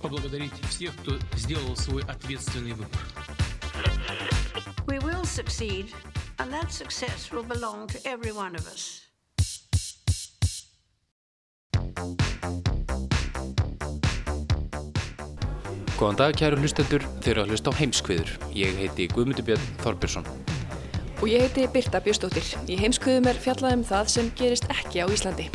поблагодарить всех, кто сделал свой ответственный выбор. We will succeed, and that success will belong to every one of us. Góðan dag kæru hlustendur, þeir eru að hlusta á heimskviður. Ég heiti Guðmundur Björn Þorbjörnsson. Og ég heiti Birta Björstóttir. Í heimskviðum er fjallað um það sem gerist ekki á Íslandi.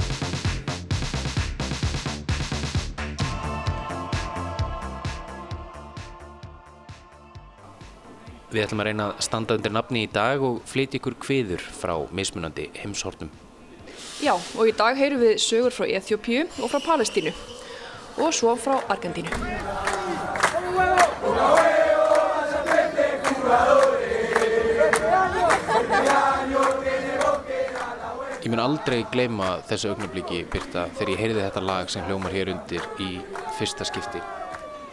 Við ætlum að reyna að standa undir nafni í dag og flytja ykkur kviður frá mismunandi heimshortum. Já, og í dag heyrum við sögur frá Eþjópíu og frá Palestínu og svo frá Argentínu. Ég mun aldrei gleyma þessu augnabliki, Birta, þegar ég heyrði þetta lag sem hljómar hér undir í fyrsta skipti.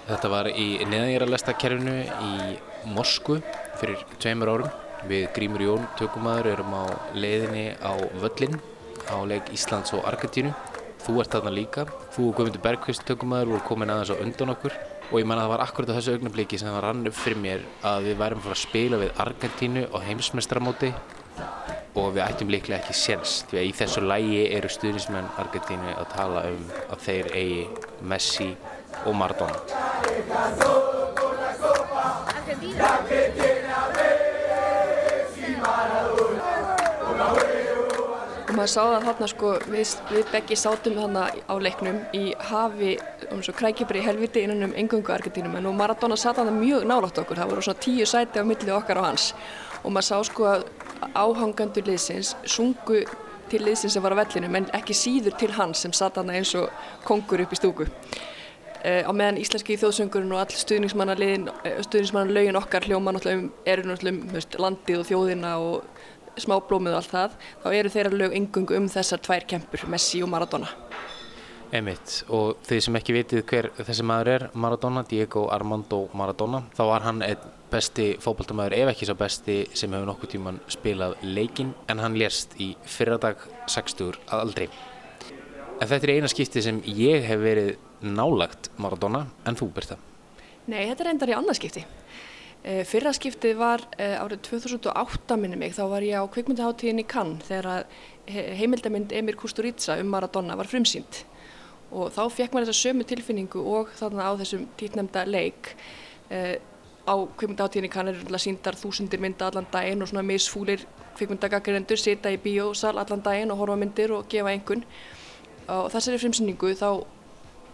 Þetta var í neðangjara kerfinu í Moskvu fyrir tveimur árum. Við Grímur Jón, tökumadur, erum á leiðinni á völlin á leik Íslands og Argentínu. Þú ert þarna líka. Þú og Guðmundur Bergqvist, tökumadur, voru komin aðeins á undan okkur. Og ég man að það var akkurat á þessu augnabliki sem það rann upp fyrir mér að við værum að fara að spila við Argentínu á heimsmestramóti og við ættum líklega ekki séns því að í þessu lægi eru stuðnismenn Argentínu að tala um að þeir eigi Messi og Maradona. Og maður sá það þarna sko, við, við beggi sátum þarna á leiknum í hafi, um svo krækibri helviti innan um engungu Argentínum en Maradona satt þarna mjög nálátt okkur, það voru svona tíu sæti á milli okkar og hans og maður sá sko að áhangandur liðsins sungu til liðsins sem var á vellinum en ekki síður til hans sem satt þarna eins og kongur upp í stúku. Uh, á meðan íslenski þjóðsöngurinn og all stuðningsmannalögin stuðningsmannalögin okkar hljóma náttúrulega um, eru náttúrulega um landið og þjóðina og smáblómið og allt það, þá eru þeirra lög yngung um þessar tvær kempur, Messi og Maradona. Emitt, og þeir sem ekki vitið hver þessi maður er, Maradona, Diego Armando Maradona, þá var hann einn besti fókbaltamæður, ef ekki svo besti sem hefur nokkuð tíman spilað leikin, en hann lérst í fyrradag 60 að aldrei. En þetta er eina skipti sem ég hef verið nálagt Maradona, en þú Birta? Nei, þetta er endar í annarskipti. Eh, fyrra skiptið var eh, árið 2008 minni mig, þá var ég á kvikmyndaháttíðin í Cannes þegar heimildamind Emir Kusturica um Maradona var frumsýnd og þá fekk maður þessa sömu tilfinningu og þarna á þessum títnemda leik eh, á kvikmyndaháttíðin í Cannes eru síndar þúsundir mynda allan daginn og svona misfúlir kvikmyndagakkirendur sita í bíósal allan daginn og horfa myndir og gefa engun og þessari frumsýningu þá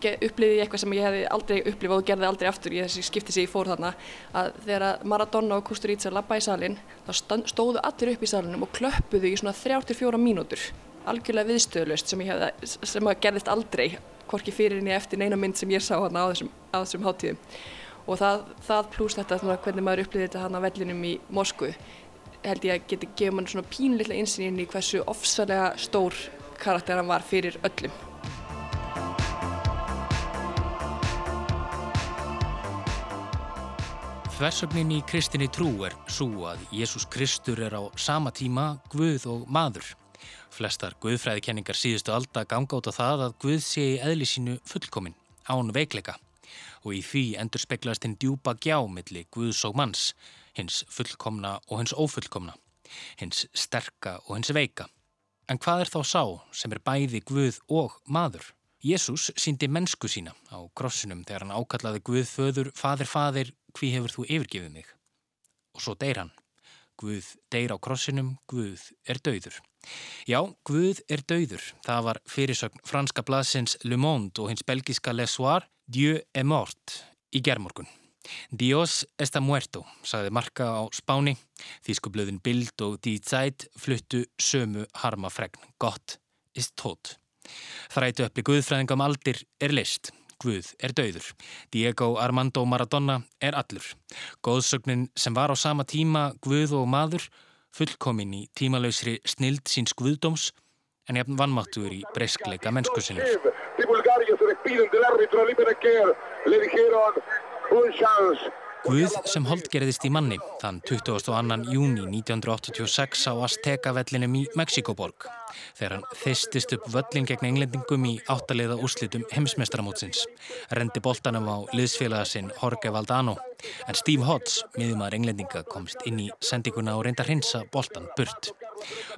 uppliði ég eitthvað sem ég hef aldrei upplifað og gerði aldrei aftur í þessi skipti sem ég fór þarna að þegar Maradona og Kusturica lappa í salin þá stóðu allir upp í salinum og klöppuðu í svona 3-4 mínútur. Algjörlega viðstöðlust sem, hef, sem gerðist aldrei hvorki fyrir en ég eftir neina mynd sem ég sá þarna á þessum, á þessum hátíðum. Og það, það pluss þetta hvernig maður uppliði þetta hann á vellinum í Moskvu held ég að geti gefið mann svona pínleika insýnin í hversu ofsalega stór karakter hann var fyrir öllum Þversögnin í kristinni trú er svo að Jésús Kristur er á sama tíma Guð og maður. Flestar Guðfræðikenningar síðustu alda ganga át á það að Guð sé í eðli sínu fullkomin, án veikleika. Og í því endur speklast hinn djúpa gjá milli Guðs og manns, hins fullkomna og hins ófullkomna, hins sterka og hins veika. En hvað er þá sá sem er bæði Guð og maður? Jésús síndi mennsku sína á krossinum þegar hann ákallaði Guð föður, fadir, fadir, hví hefur þú yfirgefið mig? Og svo deyr hann. Guð deyr á krossinum, Guð er dauður. Já, Guð er dauður. Það var fyrirsögn franska blaðsins Le Monde og hins belgiska Le Soir, Dieu est mort, í gerðmorgun. Dios está muerto, sagði Marka á Spáni. Þískublöðin Bild og Die Zeit fluttu sömu harma fregn. Gott ist tot. Þrætu uppli Guðfræðingam aldir er list. Guð er dauður. Diego Armando Maradona er allur. Góðsögnin sem var á sama tíma Guð og maður, fullkomin í tímalauðsri snild síns Guðdóms, en jafn vannmáttuður í breyskleika mennskusinu. Guð sem holdgerðist í manni þann 22. júni 1986 á Azteca-vellinum í Mexikoborg þegar hann þeistist upp völlin gegn englendingum í áttaliða úrslitum heimsmestramótsins, rendi boltanum á liðsfélaga sinn Jorge Valdano en Steve Hodds, miðumar englendinga, komst inn í sendinguna og reynda hrinsa boltan burt.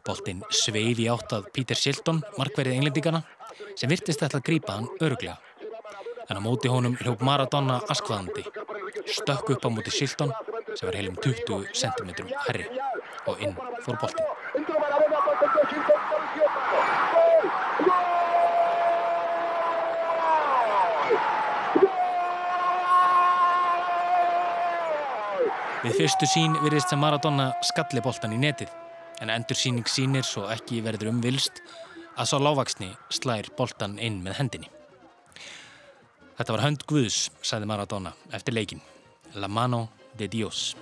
Boltin sveif í áttað Peter Shilton, markverið englendingana, sem virtist ætla að grípa hann öruglega en á móti honum hljóp Maradona askvaðandi, stökk upp á móti Silton sem var heilum 20 cm herri og inn fór boltin. Við fyrstu sín virðist sem Maradona skalli boltan í netið en endur síning sínir svo ekki verður umvilst að svo lávaksni slær boltan inn með hendinni. Þetta var hönd Guðs, sagði Maradona eftir leikin. La mano de Dios.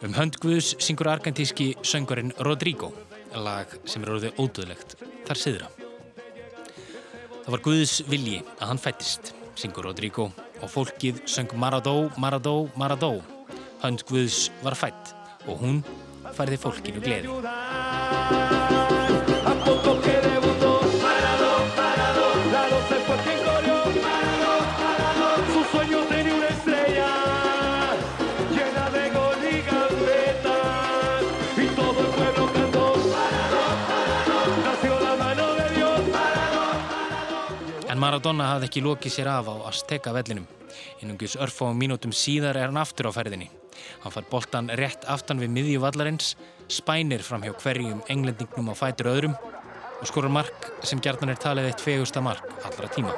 Um hönd Guðs syngur argentíski söngurinn Rodrigo, lag sem er orðið ódöðlegt, þar siðra. Það var Guðs vilji að hann fættist, syngur Rodrigo, og fólkið söng Maradó, Maradó, Maradó hönd Guðs var fætt og hún færði fólkinu gleði. En Maradona hafði ekki lokið sér af á Azteca vellinum. Innungus örf á mínútum síðar er hann aftur á ferðinni. Hann far boltan rétt aftan við miðju vallarins, spænir fram hjá hverjum englendingnum á fætur öðrum og skorur mark sem gerðan er talið eitt fegusta mark allra tíma.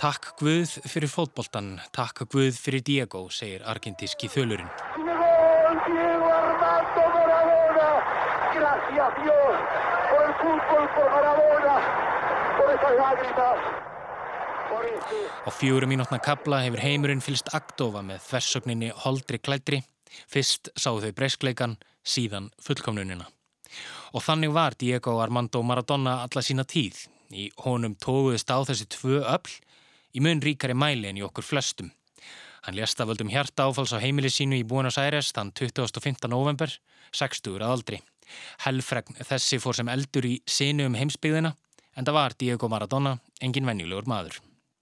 Takk Guð fyrir fótboltan, takk Guð fyrir Diego, segir argentíski þölurinn. Á fjóru mínútna kabla hefur heimurinn fylst aktofa með þversögninni holdri klædri. Fyrst sáu þau breyskleikan, síðan fullkomnunina. Og þannig var Diego Armando Maradona alla sína tíð. Í honum tóguðist á þessi tvö öll í mun ríkari mæli en í okkur flestum. Hann lést af völdum hjarta áfalls á heimili sínu í Buenos Aires þann 25. november, 60 að aldri. Helfregn þessi fór sem eldur í sinu um heimsbyggðina en það var Diego Maradona, engin venjulegur maður.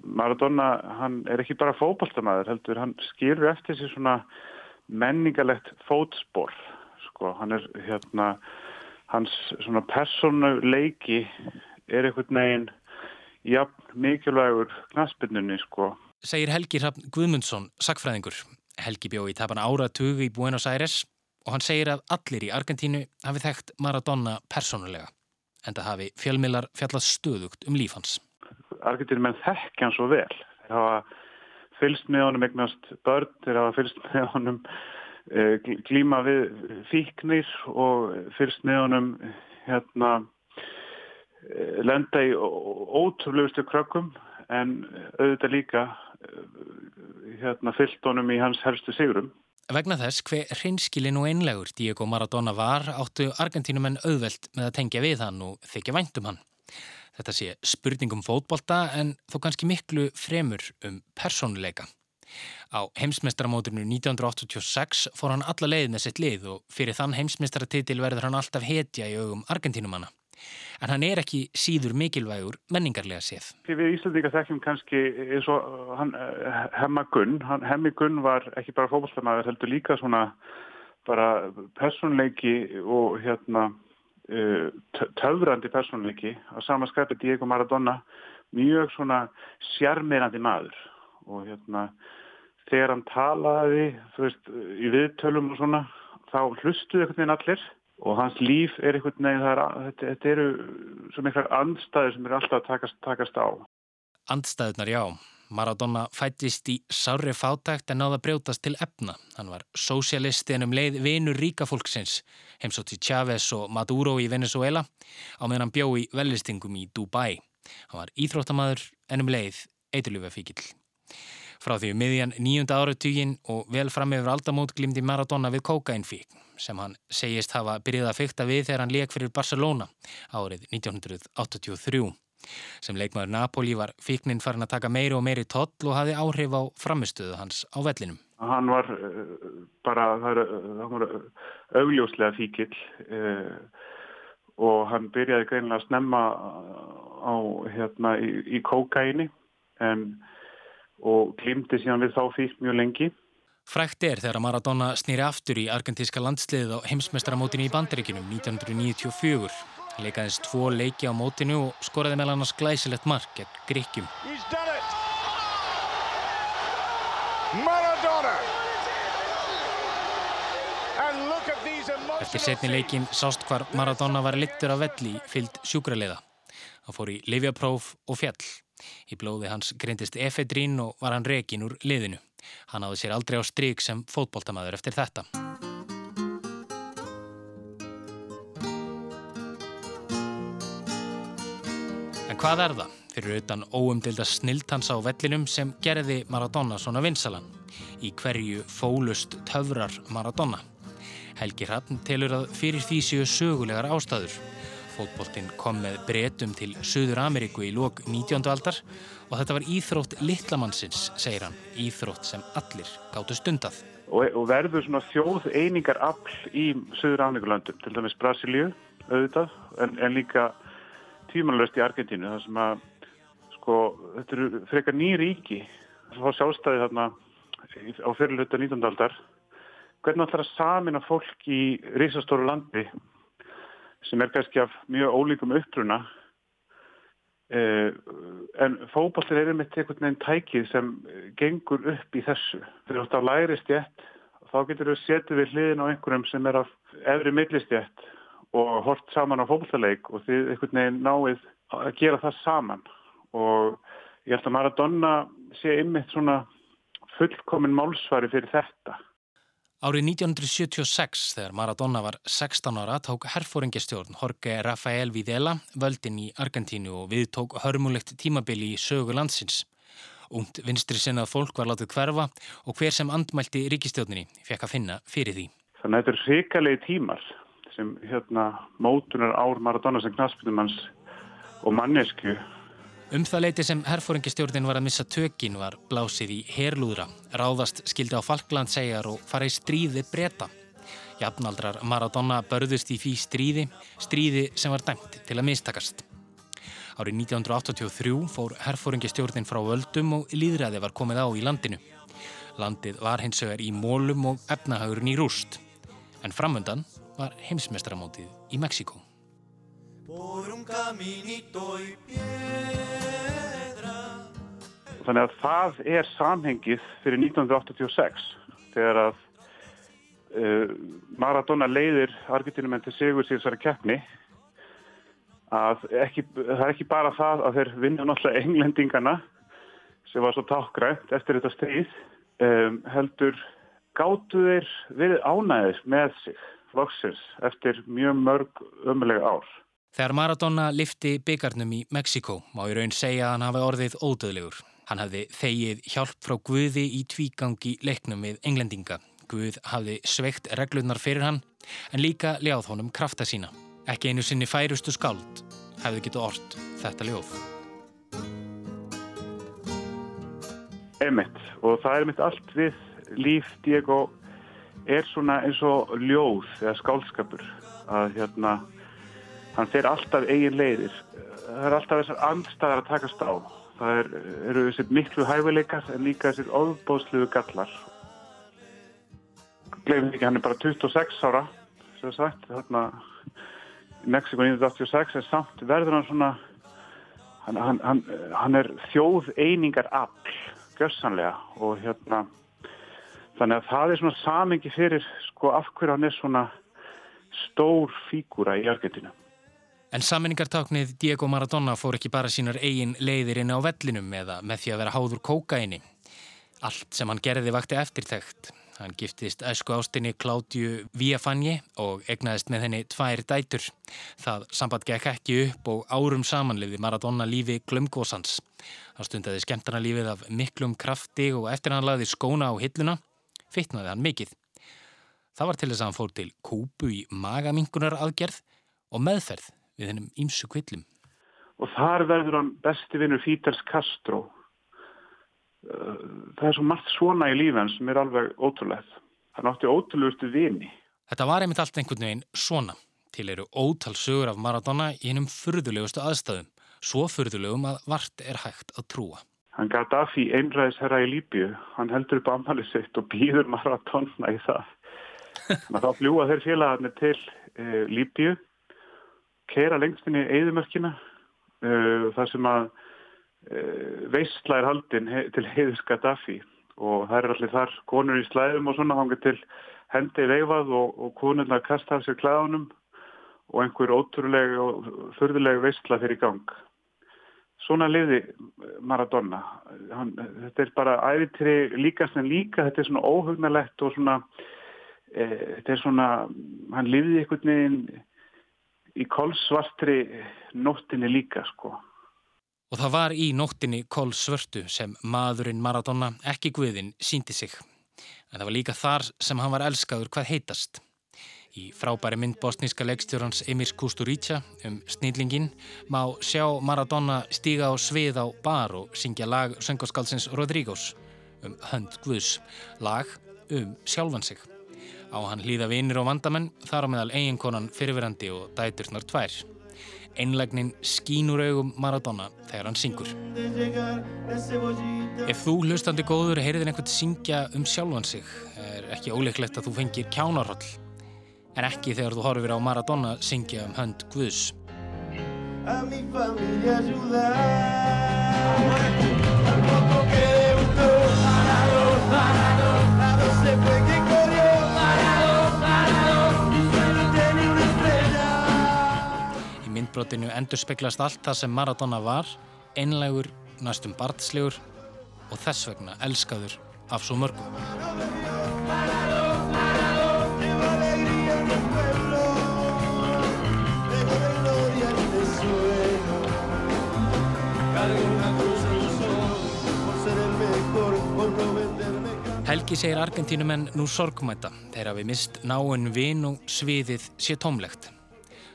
Maradona, hann er ekki bara fókbaltamaður heldur, hann skilur eftir sér svona menningalegt fótspor, sko, hann er hérna, hans svona personuleiki er einhvern veginn jafn mikilvægur knaspinnunni sko. Segir Helgi Hrafn Guðmundsson, sakfræðingur. Helgi bjó í tapan áratug í Buenos Aires og hann segir að allir í Argentínu hafi þekkt Maradona persónulega en það hafi fjölmilar fjallast stöðugt um lífans. Argentínu menn þekkja hann svo vel. Þeir hafa fylst með honum eignast börn, þeir hafa fylst með honum e, glíma við fíknir og fylst með honum hérna Eh, lenda í ótrúlegustu krökkum en auðvitað líka eh, hérna, fyllt honum í hans helstu sigurum. Vegna þess hver hreinskilin og einlegur Diego Maradona var áttu Argentínumenn auðvelt með að tengja við hann og þykja væntum hann. Þetta sé spurningum fótbolta en þó kannski miklu fremur um persónuleika. Á heimsmeistaramóturinu 1986 fór hann alla leið með sitt lið og fyrir þann heimsmeistaratitil verður hann alltaf hetja í augum Argentínumanna en hann er ekki síður mikilvægur menningarlega séð. Við Íslandíka þekkjum kannski eins og uh, hann, uh, Hemma Gunn, hann, Hemmi Gunn var ekki bara fókbalstæmaður, heldur líka svona bara personleiki og hérna uh, töfrandi personleiki á samanskapið Diego Maradona mjög svona sjarmirandi maður. Og hérna þegar hann talaði veist, í viðtölum og svona þá hlustuði einhvern veginn allir og hans líf er einhvern veginn er, þetta, þetta eru svona einhver andstæði sem eru alltaf að takast, takast á Andstæðunar, já Maradona fættist í sári fátækt en náða brjótast til efna. Hann var sósialisti en um leið vinur ríkafólksins, heimsótti Chávez og Maduro í Venezuela á meðan hann bjó í velistingum í Dubai. Hann var íþróttamaður en um leið eiturljúfafíkil. Frá því um miðjan nýjunda áratugin og vel fram yfir aldamót glimdi Maradona við kokainfík sem hann segist hafa byrjað að fykta við þegar hann leik fyrir Barcelona árið 1983. Sem leikmaður Napoli var fíknin farin að taka meiri og meiri toll og hafi áhrif á framistöðu hans á vellinum. Hann var uh, bara, það var augljóslega fíkil og hann byrjaði greinilega að snemma á, hérna, í, í kókaini en, og klimti síðan við þá fík mjög lengi. Frækt er þegar Maradona snýri aftur í argentíska landsliðið á heimsmestramótinu í Bandaríkinum 1994. Hann leikaðist tvo leiki á mótinu og skoraði meðal annars glæsilegt mark gegn Gríkjum. Eftir setni leikin sást hvar Maradona var littur af velli í fyllt sjúkraliða. Hann fór í livjapróf og fjall. Í blóði hans greindist efedrín og var hann rekin úr liðinu. Hann áði sér aldrei á stryk sem fótbóltamaður eftir þetta. hvað er það fyrir utan óumdilda sniltans á vellinum sem gerði Maradona svona vinsalan? Í hverju fólust töfrar Maradona? Helgi Hrappn telur að fyrir því séu sögulegar ástæður. Fótboltinn kom með bretum til Suður Ameríku í lók 19. aldar og þetta var íþrótt litlamannsins, segir hann, íþrótt sem allir gáttu stundað. Og, og verður svona þjóð einingar afl í Suður Ameríkulöndum, til dæmis Brasilíu auðvitað, en, en líka tímanlöst í Argentínu þar sem að sko, þetta eru frekar ný ríki sem fá sjálfstæði þarna á fyrirluta 19. aldar hvernig ætlar að samina fólk í risastóru landi sem er kannski af mjög ólíkum uppruna. Eh, en fókballir er einmitt einhvern veginn tækið sem gengur upp í þessu. Þegar þú ætti að læri stjætt þá getur þú setið við hliðin á einhverjum sem er af efri millistjætt og hort saman á fólkleik og þið einhvern veginn náið að gera það saman. Og ég held að Maradona sé ymmið svona fullkomin málsvari fyrir þetta. Árið 1976 þegar Maradona var 16 ára tók herfóringestjórn Jorge Rafael Videla völdin í Argentínu og við tók hörmulegt tímabili í sögu landsins. Ungt vinstri sinnað fólk var látið hverfa og hver sem andmælti ríkistjórnini fekk að finna fyrir því. Þannig að þetta er svikalegi tímar sem hérna mótunar ár Maradona sem knaspunumanns og mannesku. Um það leiti sem herfóringistjórnin var að missa tökin var blásið í herlúðra, ráðast skildi á Falklandsegjar og fara í stríði breyta. Jafnaldrar Maradona börðust í fí stríði, stríði sem var dæmt til að mistakast. Árið 1983 fór herfóringistjórnin frá völdum og líðræði var komið á í landinu. Landið var hins vegar í mólum og efnahagurinn í rúst. En framöndan var heimsmestramótið í Mexiko. Þannig að það er samhengið fyrir 1986 þegar að uh, Maradona leiðir Argentinumenn til sigur síðan keppni að ekki, það er ekki bara það að þeir vinna náttúrulega englendingana sem var svo tákgrænt eftir þetta stríð um, heldur gáttu þeir verið ánæðis með sig loksins eftir mjög mörg ömulega ár. Þegar Maradona lifti byggarnum í Mexiko má í raun segja að hann hafi orðið ódöðlegur. Hann hafði þegið hjálp frá Guði í tvígangi leiknum við englendinga. Guð hafði sveikt reglunar fyrir hann en líka ljáð honum krafta sína. Ekki einu sinni færustu skáld hefði getið orrt þetta ljóð. Emitt og það er mitt allt við líf Diego er svona eins og ljóð eða skálskapur að hérna hann fer alltaf eigin leiðir. Það er alltaf þessar andstæðar að takast á. Það er, eru þessir miklu hæfileikar en líka þessir óbóðsluðu gallar. Glemum ekki hann er bara 26 ára. Sem sagt þarna Mexiko 1986 en samt verður hann svona hann, hann, hann, hann er þjóð einingar afl gössanlega og hérna þannig að það er svona samengi fyrir sko af hverju hann er svona stór fígúra í Argentínu. En saminningartáknið Diego Maradona fór ekki bara sínar eigin leiðir inn á vellinum eða með því að vera háður kókaini. Allt sem hann gerði vakti eftirtækt. Hann giftist æsku ástinni Kládju Viafanji og egnaðist með henni tvær dætur. Það samband gekk ekki upp og árum samanliði Maradona lífi glömgósans. Hann stundaði skemmtana lífið af miklum krafti og eftir hann laði skóna á hilluna, fittnaði hann mikill. Það var til þess að hann fór til kúpu í magamingunar aðgerð og meðferð við hennum ímsu kvillum. Og þar verður hann besti vinnur Fíters Castro það er svo margt svona í lífan sem er alveg ótrúlegt. Það nátti ótrúlegustu vini. Þetta var einmitt allt einhvern veginn svona. Til eru ótal sögur af Maradona í hennum furðulegustu aðstæðum. Svo furðulegum að vart er hægt að trúa. Hann Gaddafi einræðis herra í Líbju. Hann heldur upp aðmalið sitt og býður Maradona í það. Þannig að þá fljúa þeir félagarnir til e, Líbju, keira lengst inn í Eidumörkina, e, þar sem að Eh, veistla er haldinn til heiðus Gaddafi og það er allir þar konur í slæðum og svona hangið til hendi veifað og, og konurna kasta af sér klæðunum og einhver ótrúlega og förðulega veistla fyrir gang. Svona liði Maradona. Hann, þetta er bara æfitri líkast en líka, þetta er svona óhugnalegt og svona, e, þetta er svona, hann liði einhvern veginn í kolsvartri nóttinni líka sko. Og það var í nóttinni Kól Svörtu sem maðurinn Maradona, ekki Guðinn, síndi sig. En það var líka þar sem hann var elskaður hvað heitast. Í frábæri mynd bosníska leikstjórans Emirs Kusturica um snýllingin má sjá Maradona stíga á svið á bar og syngja lag söngoskaldsins Rodrígos um hönd Guðs, lag um sjálfan sig. Á hann hlýða vinir og vandamenn þar á meðal eiginkonan fyrirverandi og dæturnar tvær. Einlegnin skínur augum Maradona þegar hann syngur. Ef þú hlustandi góður heyriðin einhvern syngja um sjálfan sig er ekki óleiklegt að þú fengir kjánarhóll en ekki þegar þú horfir á Maradona syngja um hönd Guðs. A mi familia ayudar Í myndbrotinu endur speklast allt það sem Maradona var einlegur, næstum barnslegur og þess vegna elskaður af svo mörgum. Helgi segir Argentínumenn nú sorgmæta þegar við mist náinn vin og sviðið sé tómlegt.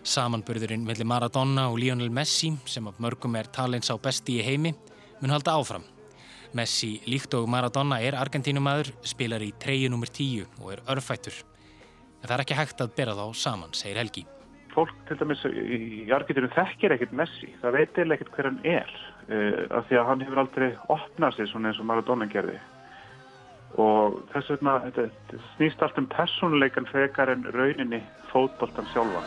Samanburðurinn melli Maradona og Lionel Messi sem af mörgum er talins á besti í heimi mun halda áfram. Messi líkt og Maradona er Argentínumæður, spilar í treyu nr. 10 og er örfættur. En það er ekki hægt að bera þá saman, segir Helgi. Fólk til dæmis í Argentínu þekkir ekkert Messi, það veit eða ekkert hver hann er uh, af því að hann hefur aldrei opnað sig svona eins og Maradona gerði og þess vegna þetta snýst allt um personleikan frekar en rauninni fótboltan sjálfa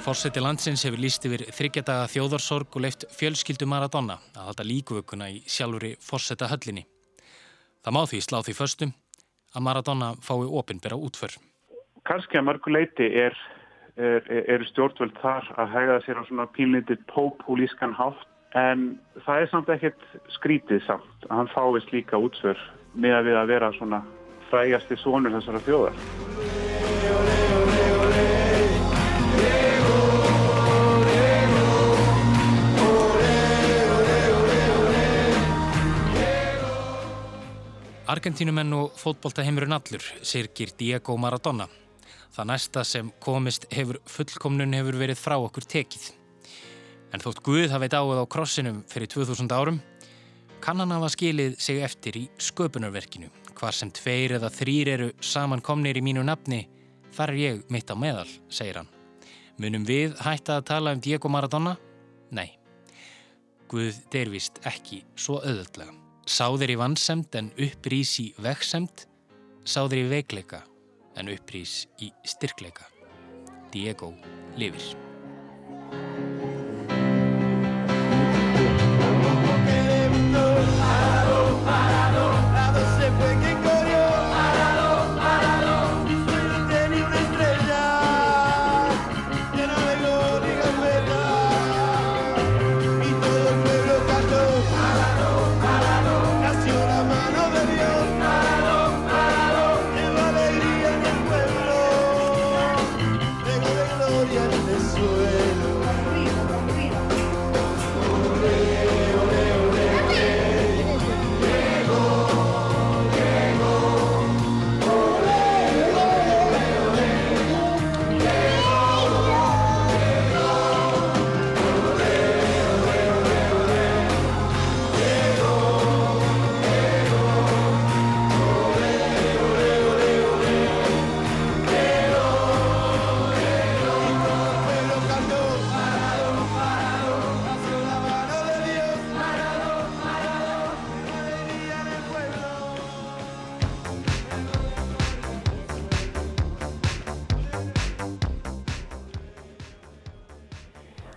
Fórseti landsins hefur líst yfir þryggjadaga þjóðarsorg og leift fjölskyldu Maradona að halda líkuvökunna í sjálfuri fórseta höllinni. Það má því slá því föstum að Maradona fái ofinbera útför. Kanski að mörguleiti er, er, er stjórnvöld þar að hegða sér á svona pínlítið populískan hátt en það er samt ekkert skrítið samt að hann fáist líka útför með að við að vera svona frægasti sónur þessara þjóðar. Argentínumenn og fótboltaheimurinn allur sirkir Diego Maradona. Það næsta sem komist hefur fullkomnun hefur verið frá okkur tekið. En þótt Guð hafi dáið á krossinum fyrir 2000 árum, kann hann hafa skilið sig eftir í sköpunarverkinu. Hvar sem tveir eða þrýr eru samankomnir í mínu nafni, þar er ég mitt á meðal, segir hann. Munum við hætta að tala um Diego Maradona? Nei. Guð dervist ekki svo öðvöldlega. Sáðir í vannsemt en upprís í vegsemt sáður í veikleika en upprýs í styrkleika. Diego lifir.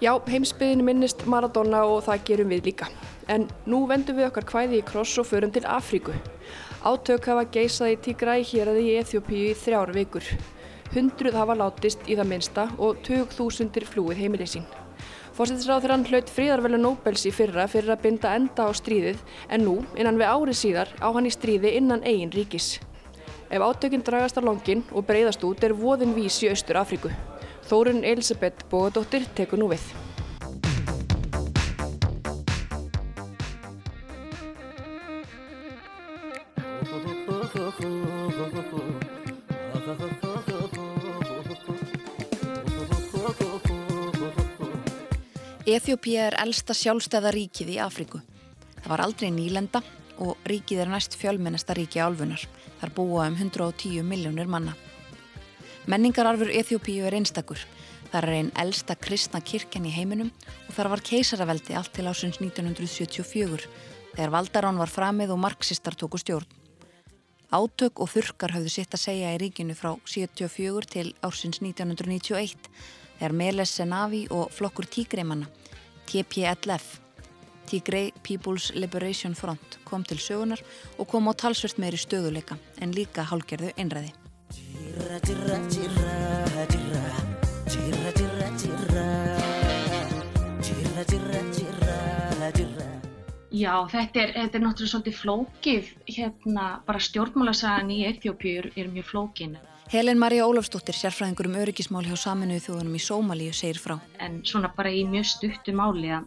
Já, heimsbyðin minnist Maradona og það gerum við líka. En nú vendum við okkar hvæði í kross og förum til Afríku. Átök hafa geisað í Tigray hér að í Eþjópíu í þrjár vikur. Hundruð hafa látist í það minsta og 20.000 flúið heimilið sín. Fórsettisráður hann hlaut fríðarvelu Nobels í fyrra fyrir að binda enda á stríðið en nú, innan við árið síðar, á hann í stríði innan eigin ríkis. Ef átökinn dragast á longin og breyðast út er voðin vís í Austur Afríku. Þórun Elisabeth Bóðadóttir tekur nú við. Eþjópía er elsta sjálfstæða ríkið í Afríku. Það var aldrei nýlenda og ríkið er næst fjölmennasta ríki álfunar. Þar búa um 110 miljónir manna. Menningararfur Eþjópíu er einstakur. Það er einn elsta kristna kirkjan í heiminum og þar var keisaraveldi allt til ásins 1974 þegar Valdarán var framið og marxistar tóku stjórn. Átök og þurkar hafðu sitt að segja í ríkinu frá 74 til ásins 1991 þegar Meles Senavi og flokkur tígreimanna, TPLF, Tigray People's Liberation Front, kom til sögunar og kom á talsvört meiri stöðuleika en líka hálgerðu einræði. Já, þetta er, þetta er náttúrulega svolítið flókið, hérna bara stjórnmálasagan í Eþjópiu er, er mjög flókin. Helen Maria Ólafsdóttir, sérfræðingur um öryggismál hjá saminuðu þjóðunum í Sómalíu, segir frá. En svona bara í mjög stuttu máli að,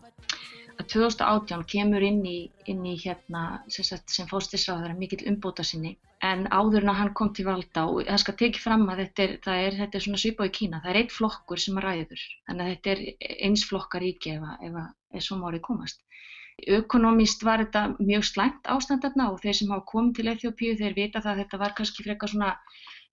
að 2018 kemur inn í, inn í hérna sagt, sem fóstisráður mikill umbóta sinni en áður en að hann kom til valda og það skal tekið fram að þetta er, er, þetta er svona svipað í Kína, það er eitt flokkur sem að ræður, þannig að þetta er eins flokkar ríki ef, ef, ef svo mórið komast. Ökonomist var þetta mjög slæmt ástandarna og þeir sem hafa komið til Eþjópíu þeir vita það að þetta var kannski frekar svona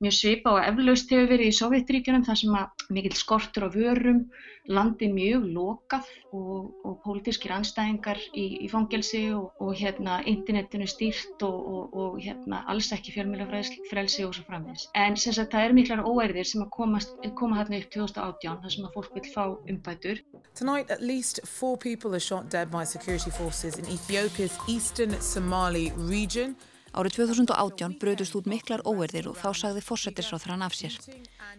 mjög svipa og eflaust hefur verið í Sovjetríkjunum þar sem að mikill skortur á vörum, landi mjög lokað og, og pólitískir anstæðingar í, í fangelsi og, og hérna internetinu stýrt og, og hérna alls ekki fjölmjölafrelsi og svo framins. En sem sagt það eru miklar óerðir sem að komast, koma hérna upp 2018 þar sem að fólk vil fá umbætur. Tonight at least four people are shot dead by security forces in Ethiopia's eastern Somali region. Árið 2018 bröðust út miklar óerðir og þá sagði fórsetisráþrann af sér.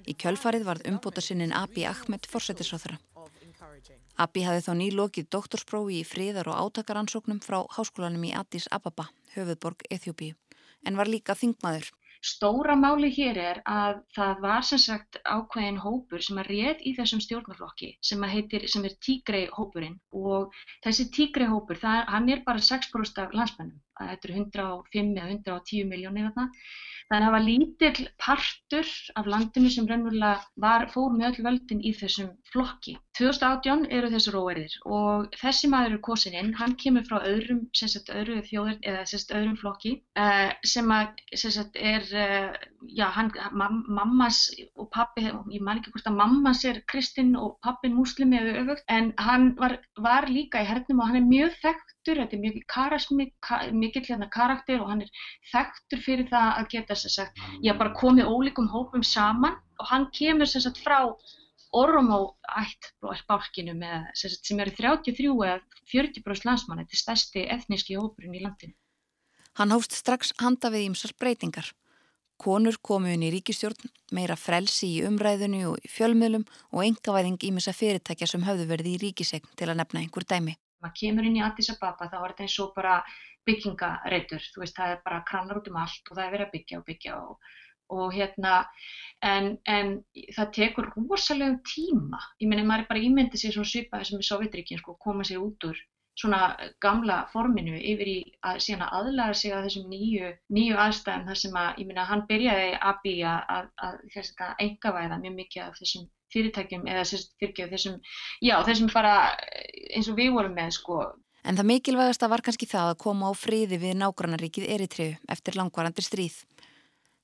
Í kjölfarið varð umbóta sinnin Abi Ahmed fórsetisráþra. Abi hafði þá nýlokið doktorsprófi í fríðar og átakarannsóknum frá háskólanum í Addis Ababa, höfuðborg Eþjópíu, en var líka þingmaður. Stóra máli hér er að það var sem sagt ákveðin hópur sem að rétt í þessum stjórnarflokki sem, heitir, sem er Tigray hópurinn og þessi Tigray hópur, það, hann er bara 6% af landsmennum, þetta eru 105 eða 110 miljónir þarna Þannig að það var lítill partur af landinu sem var, fór með öll völdin í þessum flokki. 2018 eru þessar óerðir og þessi maður er kosininn, hann kemur frá öðrum, sagt, öðru þjóður eða sagt, öðrum flokki uh, sem að sagt, er, uh, já, hann, mammas og pappi, ég man ekki hvort að mammas er kristinn og pappin muslimi eða öfugt, en hann var, var líka í hernum og hann er mjög þekkt flottur, þetta er mjög karasmi, ka, mikill hérna karakter og hann er þekktur fyrir það að geta þess að ég bara komið ólíkum hópum saman og hann kemur sem sagt frá Oromo-ætt bálkinu með, sagt, sem eru 33 eða 40% landsmann, þetta er stærsti efníski hópurinn í landinu. Hann hófst strax handa við ímsar breytingar. Konur komu inn í ríkistjórn, meira frelsi í umræðinu og í fjölmiðlum og engavæðing ímessa fyrirtækja sem höfðu verið í ríkisegn til að nefna einhver dæmi. Maður kemur inn í Addis Ababa þá er þetta eins og bara byggingareitur, þú veist það er bara kranar út um allt og það er verið að byggja og byggja og, og hérna en, en það tekur rosalegum tíma, ég menna maður er bara ímyndið sér svona svipaði sem í Sovjetríkinn sko, koma sér út úr svona gamla forminu yfir í að síðan að aðlæra sig að þessum nýju, nýju aðstæðum þar sem að, ég minna, hann byrjaði að býja að, að, að engavæða mjög mikið af þessum fyrirtækjum eða fyrirgjöf þessum, já, þessum bara eins og við vorum með, sko. En það mikilvægasta var kannski það að koma á fríði við nágrannaríkið Eritreu eftir langvarandi stríð.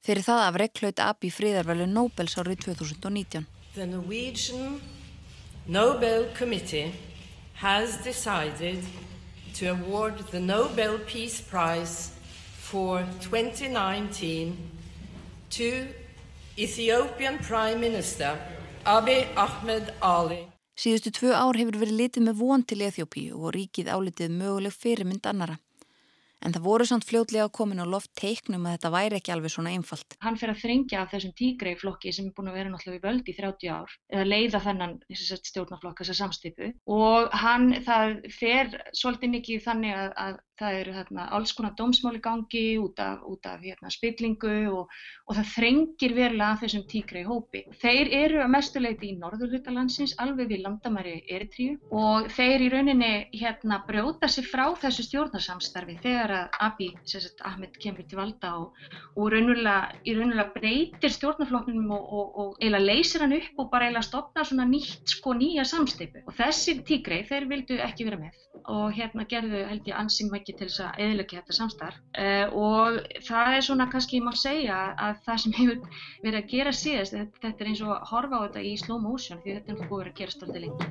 Fyrir það af rekklaut Abi fríðarvelu Nobels árið 2019. The Norwegian Nobel Committee has decided to award the Nobel Peace Prize for 2019 to Ethiopian Prime Minister Abiy Ahmed Ali. Síðustu tvö ár hefur verið litið með von til Eþjópíu og ríkið álitið möguleg fyrirmynd annara. En það voru samt fljótlega komin á loft teiknum að þetta væri ekki alveg svona einfalt. Hann fer að þringja af þessum tígreiflokki sem er búin að vera náttúrulega í völd í 30 ár eða leiða þennan stjórnaflokk þessa samstipu og hann það fer svolítið mikið þannig að, að það eru hérna, alls konar dómsmáli gangi út af, út af hérna, spillingu og, og það þrengir verulega að þessum tíkra í hópi. Þeir eru að mestuleiti í norðurhutalansins alveg við landamæri Eritríu og þeir í rauninni hérna, brjóta sig frá þessu stjórnarsamstarfi þegar að Abiy sagt, Ahmed kemur til valda og, og raunulega, raunulega breytir stjórnarflokknum og, og eiginlega leysir hann upp og bara eiginlega stopna svona nýtt sko nýja samstipu og þessi tíkri þeir vildu ekki vera með og hérna gerðu held ég ansinn mikið til þess að eðlöki þetta samstarf uh, og það er svona kannski ég má segja að það sem hefur verið að gera síðast þetta, þetta er eins og að horfa á þetta í slow motion því þetta er að vera að gera stoltið lengi.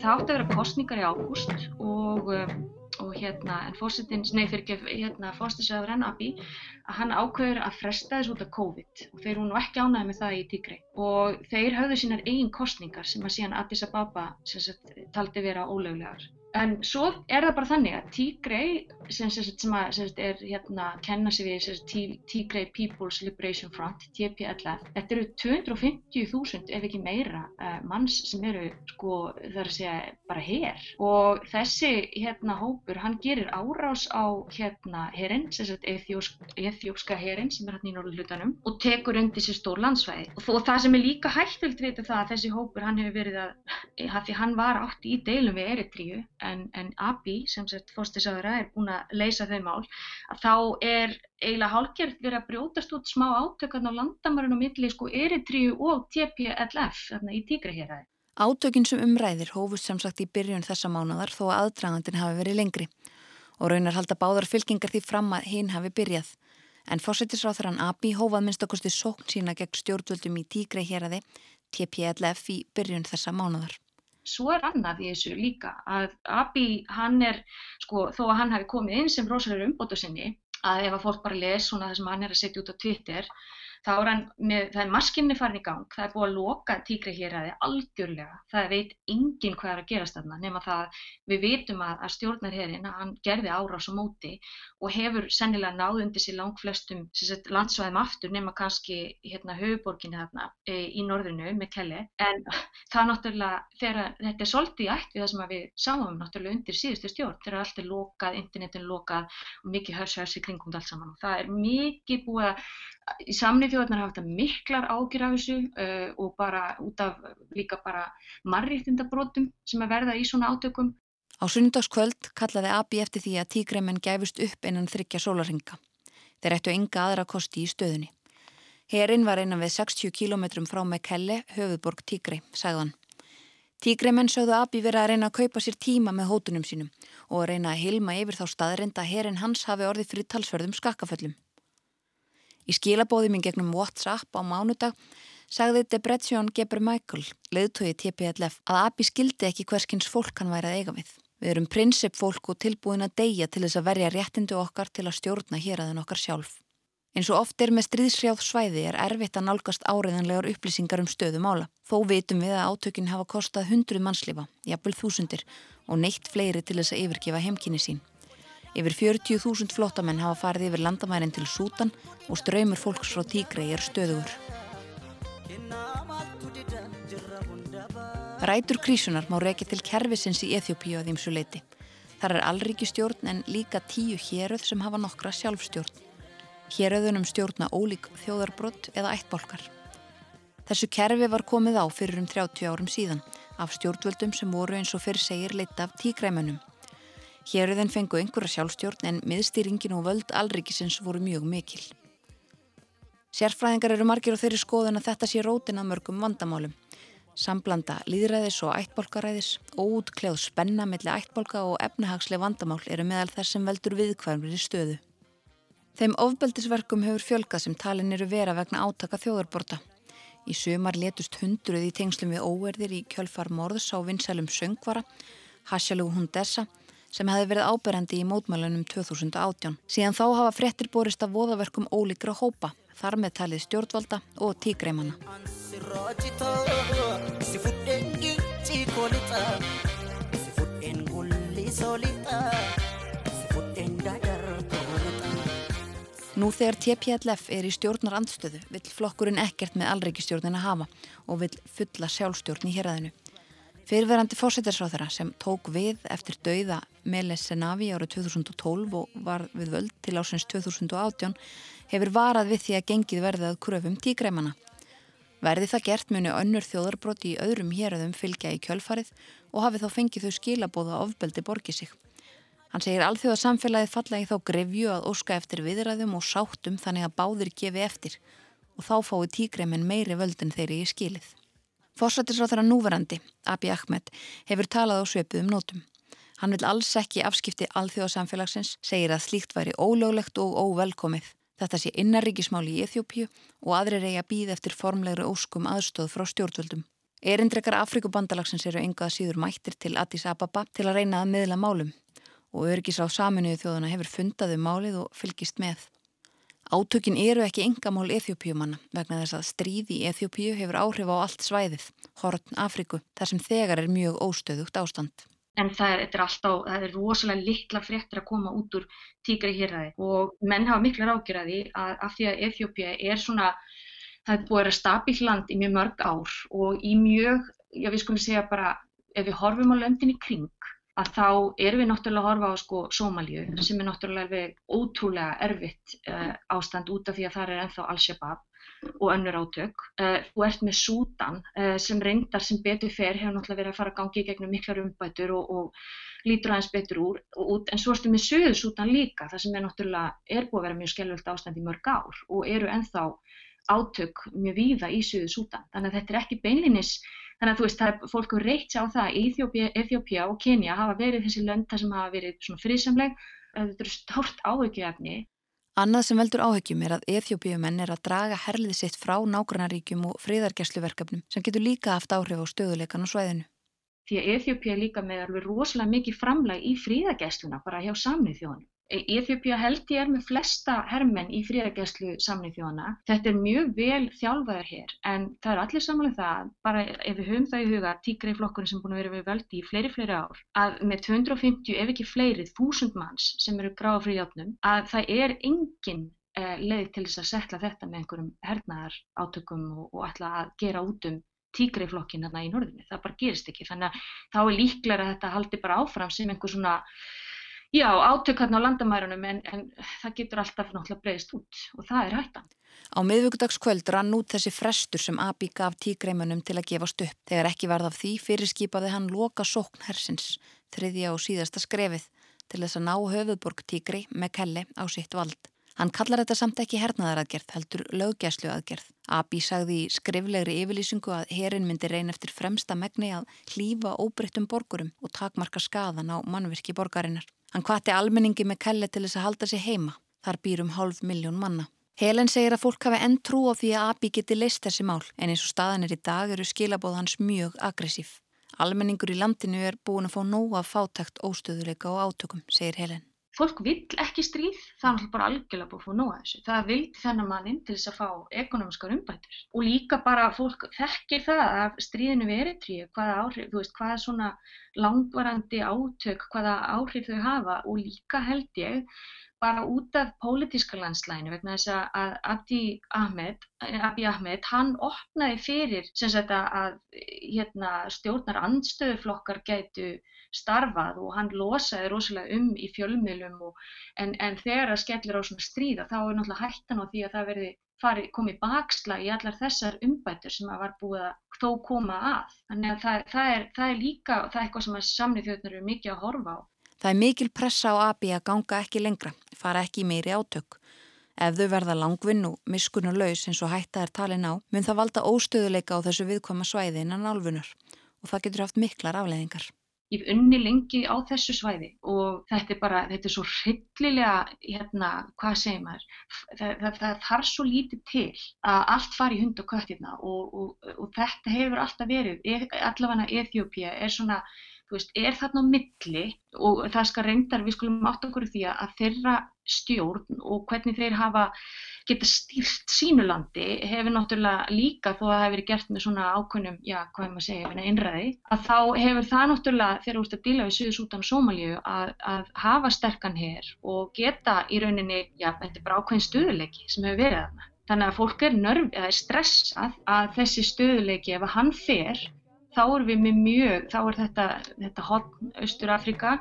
Það átti að vera kostningar í ágúst og og hérna, en fórsetin, nei fyrir ekki, hérna, fórstinsraður Ennabi, að hann ákveður að fresta þessu út af COVID og þeir eru nú ekki ánæði með það í Tigray og þeir höfðu sínar eigin kostningar sem að síðan Addis Ababa sagt, taldi vera ólöglegar. En svo er það bara þannig að Tigray, sem, sem, sem, að, sem er hérna að kenna sig við Tigray People's Liberation Front, TPLF, þetta eru 250.000 ef ekki meira uh, manns sem eru sko þar að segja bara hér og þessi hérna hópur hann gerir árás á hérna herinn, sem sagt ethiópska herinn sem er hérna í norðlutanum og tekur undir sér stór landsvæði. Og, og það sem er líka hægtilt við það að þessi hópur hann hefur verið að, að því hann var átt í deilum við Eritríu en, en Abi sem sett fórstisáðura er búin að leysa þau mál að þá er eiginlega hálfgerð verið að brjótast út smá átökarn á landamærun og milli sko Eritríu og TPLF þarna í Tígraheraði. Átökinn sem umræðir hófust sem sagt í byrjun þessa mánadar þó að aðdragandin hafi verið lengri og raunar halda báðar fylkingar því fram að hinn hafi byrjað. En fórsetisráþarann Abi hófað minnstakosti sókn sína gegn stjórnvöldum í Tígraheraði TPLF í byrjun þessa mánadar. Svo er annað í þessu líka að Abiy hann er, sko, þó að hann hafi komið inn sem rosalega umbóta sinni, að ef að fólk bara les svona það sem hann er að setja út á Twitter, þá er hann með, það er maskinni farin í gang, það er búið að loka tíkri hér aðeins algjörlega, það veit enginn hvað er að gerast þarna, nema það við vitum að, að stjórnarherinn, hann gerði árás á móti og hefur sennilega náð undir sér langt flestum landsvæðum aftur nema kannski hérna höfuborginni þarna e, í norðrinu með kelli, en það náttúrulega, þegar þetta er svolítið ætt við það sem við sáum náttúrulega undir síðustu stjórn, þegar allt er lokað, internetin lokað og mikið hörs-hörs í samnið þjóðarnar hafa þetta miklar ágjur af þessu uh, og bara út af líka bara marriðtindabrótum sem að verða í svona átökum. Á sunnudagskvöld kallaði Abi eftir því að tígreimenn gæfust upp innan þryggja sólarhinga. Þeir ættu enga aðra kosti í stöðunni. Herinn var einan við 60 km frá Mekelle, höfuðborg Tígrei, sagðan. Tígreimenn sögðu Abi verið að reyna að kaupa sér tíma með hótunum sínum og að reyna að hilma yfir þá staðrinda að herinn hans hafi orðið fyrir talsverðum skakkaföllum. Í skilabóðum í gegnum WhatsApp á mánudag sagði Debretsion Geber Michael, leiðtói TPLF, að ABI skildi ekki hverskins fólk hann væri að eiga við. Við erum prinsip fólk og tilbúin að deyja til þess að verja réttindu okkar til að stjórna hér aðein okkar sjálf. Eins og oft er með stríðsrjáð svæði er erfitt að nálgast áriðanlegar upplýsingar um stöðum ála. Þó vitum við að átökinn hafa kostað hundruð mannslífa, jafnvel þúsundir, og neitt fleiri til þess að yfirgefa heimkynni sín. Yfir 40.000 flottamenn hafa farið yfir landamærin til Sútan og ströymur fólks frá Tígrei er stöðugur. Rætur krísunar má reykja til kervisins í Eþjópíu að þýmsu leiti. Þar er allríkistjórn en líka tíu héröð sem hafa nokkra sjálfstjórn. Héröðunum stjórna ólík þjóðarbrott eða ættbólkar. Þessu kerfi var komið á fyrir um 30 árum síðan af stjórnvöldum sem voru eins og fyrir segir leitt af tígræmunum. Héröðun fengu einhverja sjálfstjórn en miðstýringin og völd alrikisins voru mjög mikil. Sérfræðingar eru margir á þeirri skoðun að þetta sé rótin að mörgum vandamálum. Samblanda líðræðis og ættbólkaræðis, óútkleð spenna millir ættbólka og efnahagsleg vandamál eru meðal þess sem veldur viðkvæmri stöðu. Þeim ofbeldisverkum hefur fjölkað sem talin eru vera vegna átaka þjóðarborta. Í sömar letust hundruð í tengslum við óverðir í kjölfar morðs á vinsælum söngvara, Hasjalu Hundessa, sem hefði verið áberandi í mótmælunum 2018. Síðan þá hafa frettir borist af voðaverkum ólíkra hópa, þar með talið stjórnvalda og tígreimanna. Nú þegar TPLF er í stjórnar andstöðu vill flokkurinn ekkert með allreikistjórnin að hafa og vill fulla sjálfstjórn í héræðinu. Fyrverandi fósættisráþara sem tók við eftir dauða Meles Senavi árið 2012 og var við völd til ásins 2018 hefur varað við því að gengið verðið að kröfum tígreimana. Verði það gert muni önnur þjóðarbróti í öðrum héröðum fylgja í kjölfarið og hafi þá fengið þau skilabóða ofbeldi borgið sig. Hann segir alþjóða samfélagið falla í þá grefju að óska eftir viðræðum og sáttum þannig að báðir gefi eftir og þá fái tígreimin meiri völdin þeirri í skilið. Fórsættisráþara núverandi, Abi Ahmed, hefur talað á sveipuðum nótum. Hann vil alls ekki afskipti alþjóða samfélagsins, segir að slíkt væri ólöglegt og óvelkomið. Þetta sé innaríkismáli í Eþjópíu og aðrir eiga býð eftir formlegri óskum aðstóð frá stjórnvöldum. Erindrekar Afrikubandalagsins eru engað síður mættir til Addis Ababa til að reyna að miðla málum og örgisráð saminuðu þjóðuna hefur fundaðu um málið og fylgist með. Átökin eru ekki engamál Eþjópíumanna vegna þess að stríði í Eþjópíu hefur áhrif á allt svæðið, Hortn Afriku, þar sem þegar er mjög óstöðugt ástand. En það er, er alltaf, það er rosalega litla fréttir að koma út úr tíkri hérraði og menn hafa mikla rákjörði af því að Eþjópíu er svona, það er búið að stabíl land í mjög mörg ár og í mjög, já við skulum segja bara, ef við horfum á löndin í kring að þá erum við náttúrulega að horfa á sko Sómalíu sem er náttúrulega ótrúlega erfitt uh, ástand út af því að það er ennþá Al-Shabaab og önnur átök. Uh, þú ert með Sútan uh, sem reyndar sem betur fer hefur náttúrulega verið að fara að gangi gegnum miklar umbætur og, og lítur aðeins betur úr og út, en svo ertu með Suðu Sútan líka það sem er náttúrulega er búið að vera mjög skellvöld ástand í mörg ár og eru ennþá átök mjög víða í Suðu Sútan. Þannig að þetta er ekki beinlinis Þannig að þú veist, það er fólk að reytja á það, Íþjópia og Kenya hafa verið þessi lönd þar sem hafa verið svona friðsamleg, þetta eru stórt áhugjöfni. Annað sem veldur áhugjum er að Íþjópiumenn er að draga herlið sitt frá nágrannaríkjum og friðargersluverkefnum sem getur líka haft áhrif á stöðuleikan og svæðinu. Því að Íþjópia líka með alveg rosalega mikið framlag í friðargersluna bara hjá samnið þjóðunum. Íþjópia held ég er með flesta hermenn í fríðargæslu samnið þjóna. Þetta er mjög vel þjálfaður hér en það er allir samanlega það, bara ef við höfum það í huga tíkri flokkurinn sem búin að vera við völdi í fleiri, fleiri ár, að með 250 ef ekki fleiri þúsund manns sem eru gráða fríðjáttnum, að það er engin eh, leið til þess að setla þetta með einhverjum hernaðar átökum og, og ætla að gera út um tíkreiflokkin hérna í norðinu, það bara gerist ekki þannig að þá er líklega að þetta haldi bara áfram sem einhver svona Já, átök hérna á landamærunum en, en það getur alltaf náttúrulega breyðist út og það er hættan. Á miðvöggdagskvöld rann út þessi frestur sem Abi gaf tígreimunum til að gefast upp. Þegar ekki varð af því fyrirskipaði hann loka sókn hersins, þriðja og síðasta skrefið, til þess að ná höfuðborg tígrei með kelli á sitt vald. Hann kallar þetta samt ekki hernaðaraðgerð, heldur löggæslu aðgerð. Abi sagði í skriflegri yfirlýsingu að herin myndi reyn eftir fremsta megni að hlýfa óbreyttum borgurum og takmarka skadan á mannvirki borgarinnar. Hann kvatti almenningi með kelli til þess að halda sig heima. Þar býrum hálf miljón manna. Helen segir að fólk hafi enn trú á því að Abi geti leist þessi mál en eins og staðan er í dag eru skilabóð hans mjög aggressív. Almenningur í landinu er búin að fá nóga fátækt óstöðuleika og átökum, segir Helen fólk vill ekki stríð, það er bara algjörlega búið að fá nóga þessu. Það vildi þennan mannin til þess að fá ekonomiskar umbætur og líka bara fólk þekkir það að stríðinu verið tríu, hvaða áhrif, þú veist, hvaða svona langvarandi átök, hvaða áhrif þau hafa og líka held ég bara út af pólitíska landslæginu vegna þess að Abiy Ahmed, Abiy Ahmed hann opnaði fyrir sagt, að hérna, stjórnar andstöðuflokkar gætu starfað og hann losaði rosalega um í fjölmiðlum og, en, en þegar það skellir á svona stríða þá er náttúrulega hættan á því að það verði fari, komið baksla í allar þessar umbætur sem að var búið að þó koma að. Þannig að það, það, er, það er líka, það er eitthvað sem að samnið þjóðnur eru mikið að horfa á. Það er mikil pressa á ABI að ganga ekki lengra, fara ekki meiri átök. Ef þau verða langvinn og miskunur laus eins og hætta er talin á, mun það valda óstöðuleika á þessu viðkoma svæði innan álfunur og það getur haft miklar afleðingar. Ég hef unni lengi á þessu svæði og þetta er bara, þetta er svo hryllilega, hérna, hvað segir maður, það, það, það þarf svo lítið til að allt fari í hund og köttirna og, og, og þetta hefur alltaf verið, e, allavega Eþjópia er svona, þú veist, er þarna á milli og það skal reyndar, við skulum átt okkur því að þeirra stjórn og hvernig þeir hafa geta stýrt sínulandi hefur náttúrulega líka þó að það hefur gert með svona ákveðnum, já, hvað er maður að segja, einræði, að þá hefur það náttúrulega þegar þú ert að díla við Suðu Sútan og Sómalíu að, að hafa sterkan hér og geta í rauninni, já, þetta er bara ákveðin stöðuleiki sem hefur verið þarna. Þannig að fólk er nörf, er stressað að þessi stöðuleiki, ef hann fer, þá er við með mjög, þá er þetta, þetta hotn Östur Afrika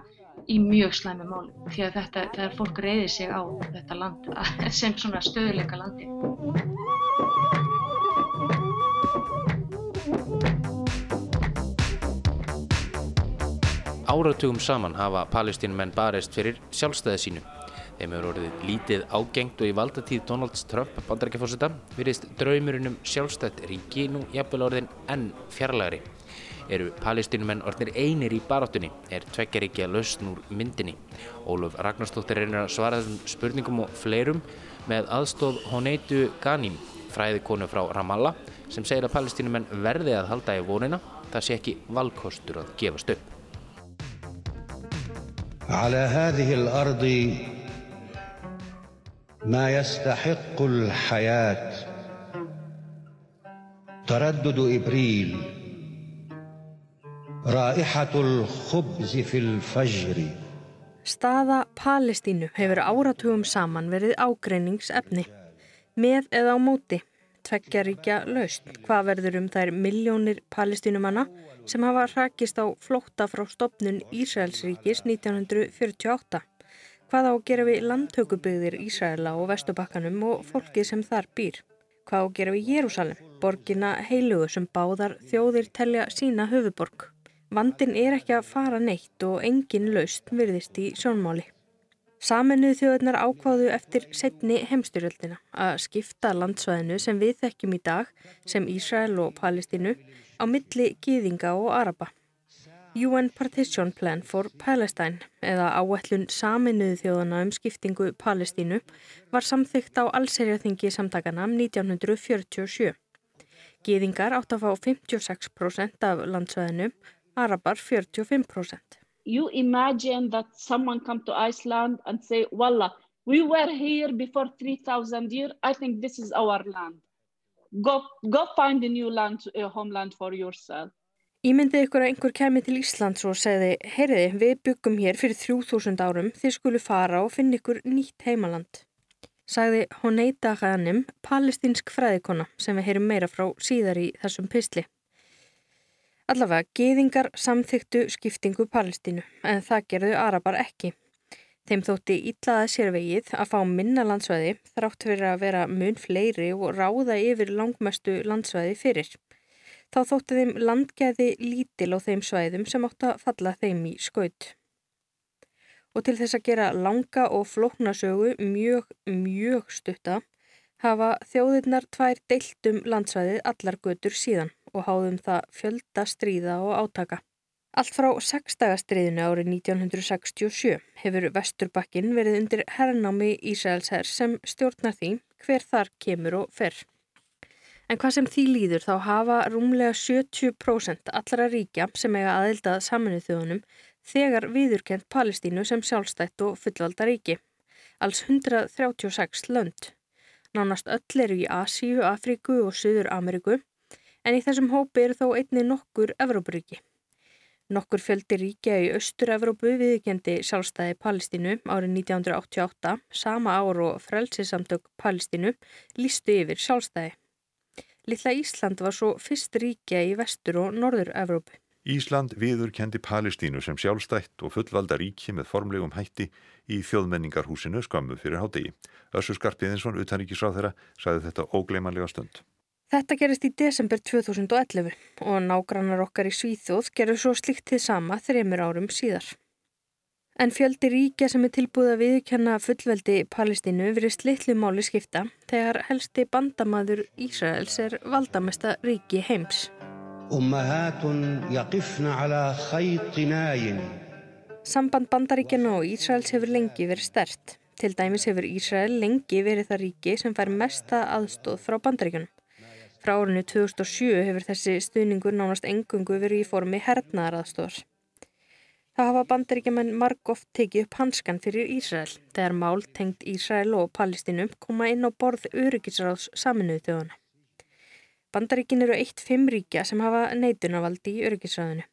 í mjög slæmi máli því að þetta, þegar fólk reyðir sig á þetta land sem svona stöðuleika landi. Áratugum saman hafa palestínumenn barist fyrir sjálfstæði sínu. Þeim hefur orðið lítið ágengt og í valdatíð Donald Trump bandarækjafósita virðist draumurinn um sjálfstætt ríki nú jafnvel orðin enn fjarlægri eru palestínumenn orðnir einir í baráttunni, er tveggjaríkja lausn úr myndinni. Óluf Ragnarstóttir reynir að svara þessum spurningum og fleirum með aðstóð Honeitu Ghanim, fræðikonu frá Ramallah, sem segir að palestínumenn verði að halda í vonina, það sé ekki valkostur að gefast upp. على هذه الأرض ما يستحق الحياة تردد إبريل Staða Palestínu hefur áratugum saman verið ágreiningsefni. Með eða á móti, tveggjaríkja laust, hvað verður um þær miljónir palestínumanna sem hafa rakist á flótta frá stopnun Ísraelsríkis 1948. Hvað á að gera við landtökubyggðir Ísraela og Vestubakkanum og fólki sem þar býr? Hvað á að gera við Jérúsalem, borgina heilugu sem báðar þjóðir telja sína höfuborg? Vandin er ekki að fara neitt og engin laust virðist í sjónmáli. Saminuð þjóðurnar ákváðu eftir setni heimstyrjöldina að skipta landsvæðinu sem við þekkjum í dag sem Ísrael og Palestínu á milli gýðinga og araba. UN Partition Plan for Palestine eða áætlun saminuð þjóðana um skiptingu Palestínu var samþygt á allserjaþingi samtakana 1947. Gýðingar átt að fá 56% af landsvæðinu Arabar 45%. You imagine that someone come to Iceland and say, Wallah, we were here before 3000 years. I think this is our land. Go, go find a new land, a homeland for yourself. Ímyndið ykkur að einhver kemi til Íslands og segði, heyriði, við byggum hér fyrir 3000 árum, þið skulu fara og finna ykkur nýtt heimaland. Sagði Honeita Ghanim, palestinsk fræðikona sem við heyrum meira frá síðar í þessum pysli. Allavega, geðingar samþyktu skiptingu Palestínu, en það gerðu Arabar ekki. Þeim þótti ítlaða sér vegið að fá minna landsvæði þrátt fyrir að vera mun fleiri og ráða yfir langmestu landsvæði fyrir. Þá þótti þeim landgeði lítil á þeim svæðum sem átt að falla þeim í skaut. Og til þess að gera langa og flóknasögu mjög, mjög stutta hafa þjóðirnar tvær deiltum landsvæði allar götur síðan og háðum það fjölda stríða og átaka. Allt frá sexdagastriðinu árið 1967 hefur Vesturbakkin verið undir herrnámi Ísraelsherr sem stjórnar því hver þar kemur og fer. En hvað sem því líður þá hafa rúmlega 70% allra ríkja sem eiga aðeldað saminuð þjóðunum þegar viðurkent Palestínu sem sjálfstætt og fullvalda ríki. Alls 136 lönd. Nánast öll eru í Asíu, Afríku og Suður Ameríku en í þessum hópi eru þó einni nokkur Evrópuríki. Nokkur fjöldi ríkja í Östur-Evrópu viðkendi sjálfstæði Palestínu árið 1988, sama ár og frelsisamtök Palestínu, lístu yfir sjálfstæði. Lilla Ísland var svo fyrst ríkja í Vestur- og Norður-Evrópu. Ísland viðurkendi Palestínu sem sjálfstætt og fullvalda ríki með formlegum hætti í þjóðmenningarhúsinu skammu fyrir hádegi. Össu Skarpiðinsson, utanríkisráð þeirra, sagði þetta ógleimanlega stund. Þetta gerist í desember 2011 og nágrannar okkar í Svíþjóð gerur svo slikt til sama þreymur árum síðar. En fjöldi ríkja sem er tilbúið að viðkenna fullveldi Palestínu verið slitlu máli skipta þegar helsti bandamaður Ísraels er valdamesta ríki heims. Samband bandaríkjana og Ísraels hefur lengi verið stert. Til dæmis hefur Ísrael lengi verið það ríki sem fær mesta aðstóð frá bandaríkjunum. Frá árinu 2007 hefur þessi stuðningur nánast engungu verið í formi hernaðaraðstóðar. Það hafa bandaríkjaman marg oft tekið upp hanskan fyrir Ísrael þegar mál tengt Ísrael og Palestinum koma inn á borð öryggisráðs saminuðu þjóðana. Bandaríkin eru eitt fimm ríkja sem hafa neitunarvaldi í öryggisráðinu.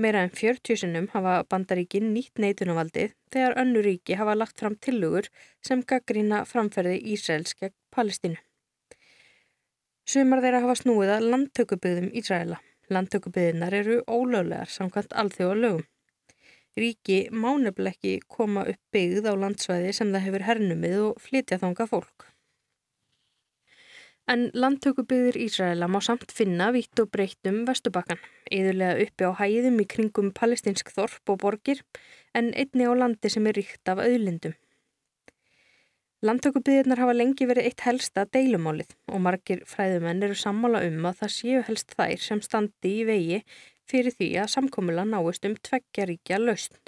Meira en 40 sinnum hafa bandaríkin nýtt neitunarvaldið þegar önnu ríki hafa lagt fram tillugur sem gaggrína framferði Ísraels gegn Palestínu. Sumar þeirra hafa snúið að landtökubyggðum Ísraela. Landtökubyggðinar eru ólöglegar samkvæmt alþjóða lögum. Ríki mánefnileg ekki koma upp byggð á landsvæði sem það hefur hernumið og flytja þánga fólk. En landtökubyggðir Ísraela má samt finna vitt og breytt um Vestubakkan, yðurlega uppi á hæðum í kringum palestinsk þorp og borgir en einni á landi sem er ríkt af auðlindum. Landtökubyðirnar hafa lengi verið eitt helsta deilumálið og margir fræðumenn eru sammála um að það séu helst þær sem standi í vegi fyrir því að samkomula náist um tveggjaríkja lausn.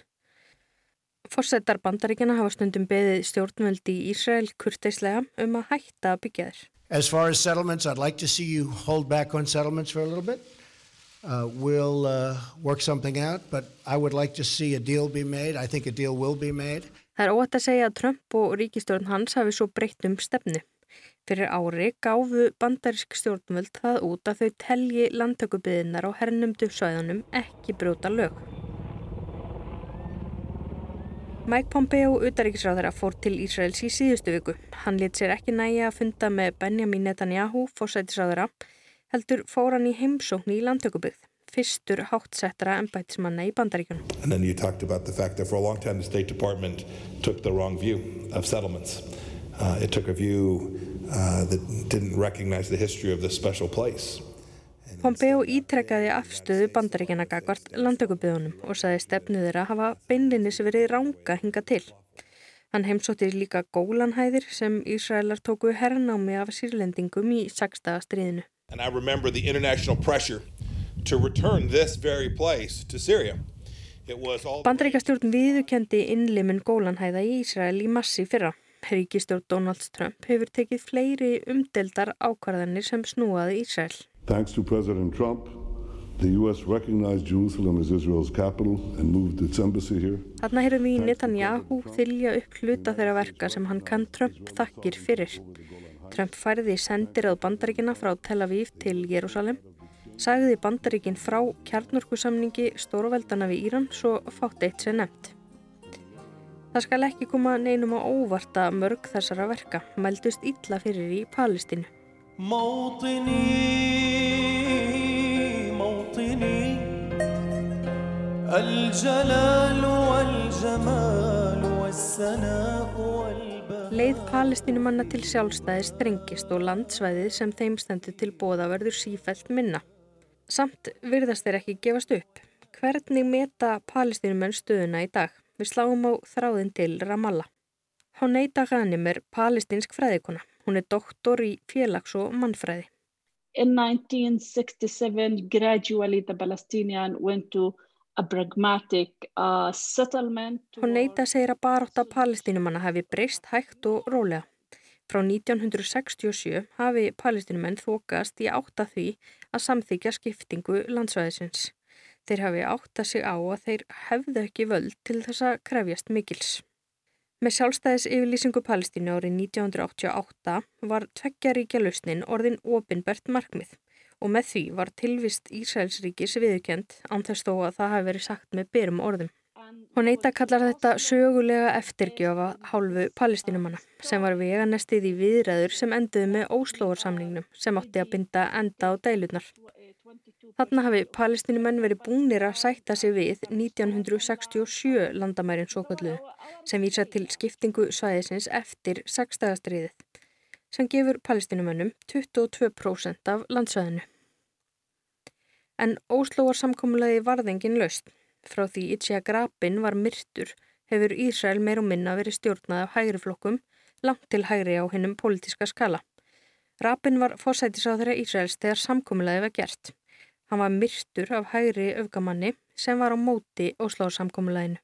Fórsetar bandaríkjana hafa stundum beðið stjórnvöldi í Ísrael kurteislega um að hætta að byggja þér. As far as settlements, I'd like to see you hold back on settlements for a little bit. Uh, we'll uh, work something out, but I would like to see a deal be made. I think a deal will be made. Það er óvægt að segja að Trump og ríkistjórn hans hafi svo breytt um stefnu. Fyrir ári gáfu bandarísk stjórnvöld það út að þau telji landtökubiðinnar á hernumdu svæðunum ekki brjóta lög. Mike Pompeo, utaríkisráðara, fór til Ísraels í síðustu viku. Hann lit sér ekki næja að funda með Benjamin Netanyahu, fórsætisráðara, heldur fór hann í heimsókn í landtökubið fyrstur háttsettara ennbætismanna í bandaríkunum. And then you talked about the fact that for a long time the State Department took the wrong view of settlements. Uh, it took a view uh, that didn't recognize the history of this special place. Pompeo ítrekkaði afstöðu bandaríkjana gagvart landtökubiðunum og saði stefnu þeirra hafa beinlinnis verið ranga hinga til. Hann heimsótti líka gólanhæðir sem Ísraelar tóku herrnámi af sírlendingum í sagstaga stríðinu. And I remember the international pressure to return this very place to Syria. Bandaríkastjórn viðukendi innlimun gólanhæða í Ísrael í massi fyrra. Ríkistjórn Donald Trump hefur tekið fleiri umdeldar ákvarðanir sem snúaði Ísrael. Thanks to President Trump, the US recognized Jerusalem as Israel's capital and moved its embassy here. Þarna hefur við Netanyahu þylja upp hluta þeirra verka sem hann kann Trump þakkir fyrir. Trump færði sendir að bandaríkina frá Tel Aviv til Jérúsalem sagði bandaríkin frá kjarnorkusamningi stórveldana við Íran svo fátt eitt sem nefnt. Það skal ekki koma neinum á óvarta mörg þessara verka, mældust illa fyrir í Palestínu. Leið palestínumanna til sjálfstæði strengist og landsvæðið sem þeim stendur til bóða verður sífælt minna. Samt virðast þeir ekki gefast upp. Hvernig meta palestínumenn stöðuna í dag? Við sláum á þráðin til Ramallah. Honeita Ghanim er palestinsk fræðikona. Hún er doktor í félags- og mannfræði. In 1967, gradually the Palestinian went to a pragmatic uh, settlement. Honeita segir að baróta palestínumanna hafi breyst hægt og rólega. Frá 1967 hafi palestinumenn þokast í átta því að samþykja skiptingu landsvæðisins. Þeir hafi átta sig á að þeir hefðu ekki völd til þess að krefjast mikils. Með sjálfstæðis yfirlýsingu Palestínu árið 1988 var tveggjaríkja lausnin orðin ofinbert markmið og með því var tilvist Ísraelsríkis viðkjönd án þess þó að það hafi verið sagt með byrjum orðum. Hún eita kallar þetta sögulega eftirgjöfa hálfu palestinumanna sem var veganestið í viðræður sem enduði með óslóðarsamningnum sem átti að binda enda á deilunar. Þarna hafi palestinumenn verið búnir að sætta sig við 1967 landamærin svo kallu sem vísa til skiptingu svæðisins eftir sextagastriðið sem gefur palestinumennum 22% af landsvæðinu. En óslóarsamkomulagi varðengin laust. Frá því Ítsja Grapin var myrtur hefur Ísrael meir og minna verið stjórnað af hægri flokkum langt til hægri á hennum pólitiska skala. Rapin var fósætisáðara Ísraels þegar samkomulagi var gert. Hann var myrtur af hægri öfgamanni sem var á móti Óslóðsamkomulæginu.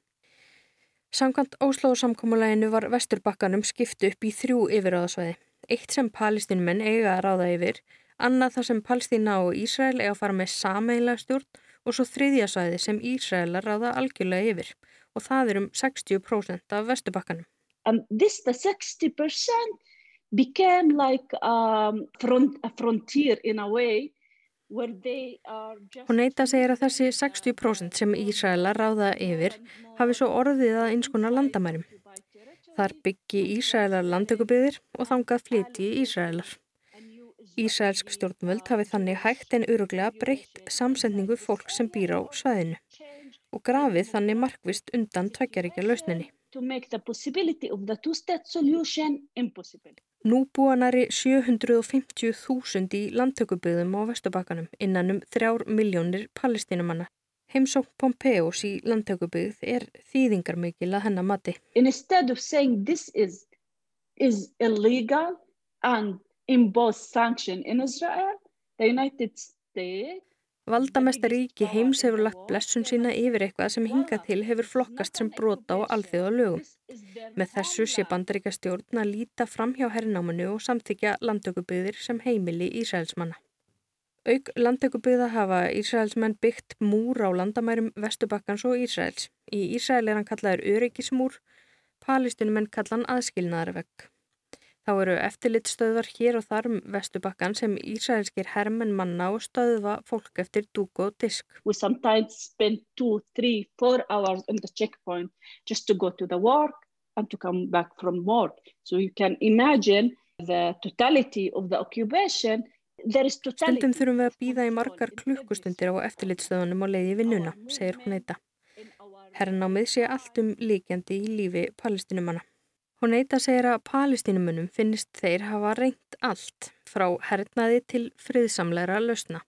Samkvæmt Óslóðsamkomulæginu var Vesturbakkanum skiptu upp í þrjú yfiráðasvæði. Eitt sem palestinmenn eiga að ráða yfir, annað þar sem Palestína og Ísrael eiga að fara með sameinlega stjórn og svo þriðja svæði sem Ísrael ráða algjörlega yfir og það er um 60% af Vesturbakkanum. And this the 60% became like um, front, a frontier in a way Hún neyta segir að þessi 60% sem Ísraela ráða yfir hafi svo orðið að eins konar landamærum. Þar byggi Ísraelar landökubiðir og þangað flyti Ísraelar. Ísraelsk stjórnvöld hafi þannig hægt en öruglega breytt samsendningu fólk sem býr á svæðinu og grafið þannig markvist undan tveggjaríkja lausninni. Nú búa næri 750.000 í landtökubyðum á Vesturbakkanum innan um þrjár miljónir palestinumanna. Heimsókn Pompeos í landtökubyð er þýðingarmikil að hennar mati. Instead of saying this is, is illegal and impose sanction in Israel, the United States Valdamesta ríki heims hefur lagt blessun sína yfir eitthvað sem hingað til hefur flokkast sem brota á alþjóða lögum. Með þessu sé bandaríka stjórn að líta fram hjá herrnámanu og samþykja landtökubyðir sem heimili Ísraelsmanna. Auk landtökubyða hafa Ísraelsmenn byggt múr á landamærum Vestubakkans og Ísraels. Í Ísrael er hann kallaður öryggismúr, palestinum en kallan aðskilnaðarvegg. Þá eru eftirlitstöðvar hér og þar um Vestubakkan sem Ísraelskir hermenn manna og stöðva fólk eftir dúk og disk. We sometimes spend two, three, four hours on the checkpoint just to go to the work and to come back from work. So you can imagine the totality of the occupation. Stundum þurfum við að býða í margar klukkustundir á eftirlitstöðunum og leiði vinnuna, segir hún eitthvað. Herrnámið sé allt um líkjandi í lífi palestinumanna. Hún neyta segir að palestínumunum finnist þeir hafa reynt allt frá hernaði til friðsamleira lausna.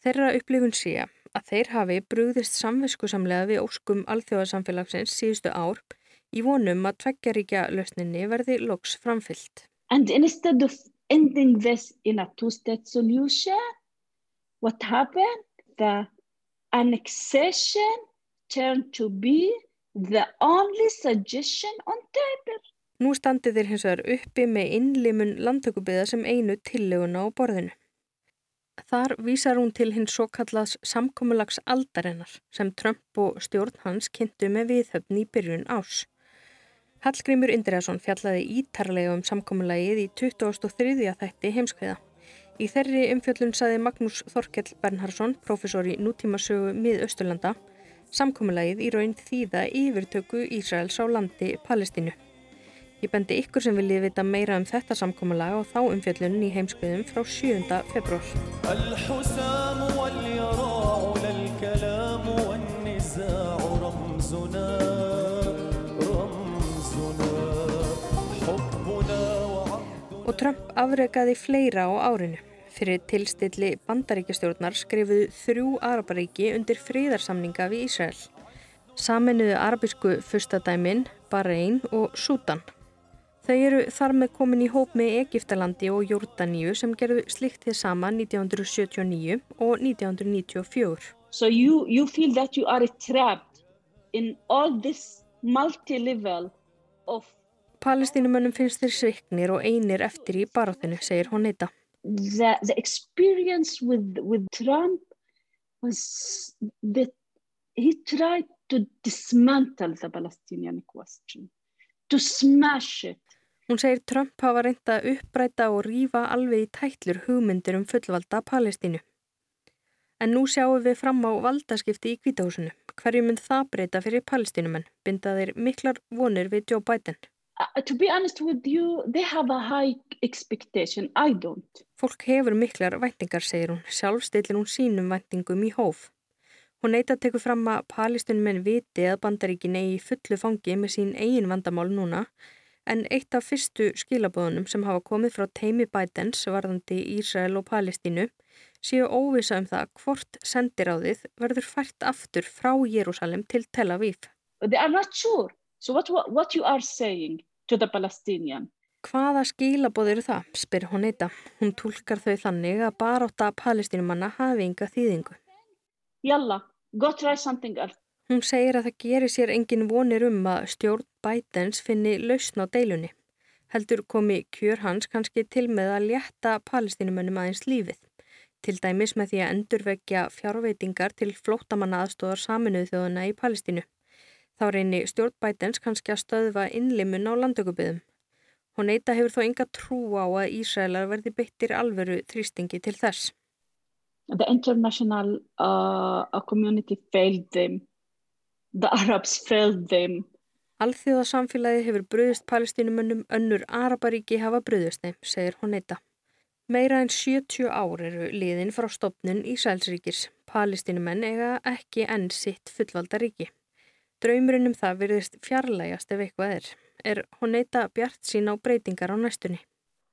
Þeirra upplifun sé að þeir hafi brúðist samviskusamlega við óskum alþjóðasamfélagsins síðustu ár í vonum að tveggjaríkja lausninni verði loks framfyllt. And instead of ending this in a two-state solution, what happened? The annexation turned to be the only suggestion on table. Nú standi þeir hins vegar uppi með innlimun landtökubiða sem einu tillöguna á borðinu. Þar vísar hún til hins svo kallast samkommulags aldarinnar sem Trump og stjórn hans kynntu með viðhöfn í byrjun ás. Hallgrímur Indriðarsson fjallaði ítarlega um samkommulagið í 2003. þætti heimskviða. Í þerri umfjöllun saði Magnús Þorkell Bernhardsson, professor í nútímasögu mið-Östurlanda, samkommulagið í raun þýða yfirtöku Ísraels á landi Palestínu. Ég bendi ykkur sem viljið vita meira um þetta samkommulag og þá umfjöllunum í heimskuðum frá 7. februar. Og Trump afregaði fleira á árinu. Fyrir tilstilli bandaríkjastjórnar skrifuðu þrjú Araparíki undir fríðarsamninga við Ísrael. Saminuðu arabísku fyrstadæmin, Bahrein og Sútan. Þau eru þar með komin í hóp með Egiptalandi og Jórdaníu sem gerðu slikt þið sama 1979 og 1994. So you, you feel that you are trapped in all this multi-level of palestínumönnum finnst þeir sviknir og einir eftir í baráttinu, segir Honeyta. The, the experience with, with Trump was that he tried to dismantle the Palestinian question, to smash it. Hún segir Trump hafa reynda að uppræta og rýfa alveg í tætlur hugmyndir um fullvalda Palestínu. En nú sjáum við fram á valdaskipti í kvítahúsinu. Hverju mynd það breyta fyrir palestínumenn? Binda þeir miklar vonir við Joe Biden? Uh, to be honest with you, they have a high expectation. I don't. Fólk hefur miklar væntingar, segir hún. Sjálf stillir hún sínum væntingum í hóf. Hún neyta að teku fram að palestínumenn viti að bandaríkin eigi fullu fangi með sín eigin vandamál núna en eitt af fyrstu skilabóðunum sem hafa komið frá teimi Bidens varðandi Ísrael og Palestínu séu óvisa um það hvort sendiráðið verður fært aftur frá Jérúsalem til Tel Aviv. They are not sure. So what, what you are saying to the Palestinian? Hvaða skilabóð eru það, spyr hún eitthvað. Hún tólkar þau þannig að baráta palestínumanna hafi ynga þýðingu. Jalla, go try something else. Hún segir að það gerir sér engin vonir um að stjórn Bidens finni lausn á deilunni. Heldur komi kjör hans kannski til með að létta palestínumönnum aðeins lífið. Til dæmis með því að endurvekja fjárveitingar til flótamanna aðstóðar saminuð þjóðuna í Palestínu. Þá reynir stjórn Bidens kannski að stöðva innlimun á landökubiðum. Hún neyta hefur þó enga trú á að Ísraelar verði beittir alveru þrýstingi til þess. The international uh, community failed them The Arabs failed them. Alþjóðasamfélagi hefur bröðist palestínumönnum önnur Araparíki hafa bröðist þeim, segir Honeta. Meira en 70 ár eru liðin frá stopnun Ísælsríkis. Palestínumenn eiga ekki enn sitt fullvalda ríki. Draumurinn um það virðist fjarlægast ef eitthvað er. Er Honeta bjart sín á breytingar á næstunni?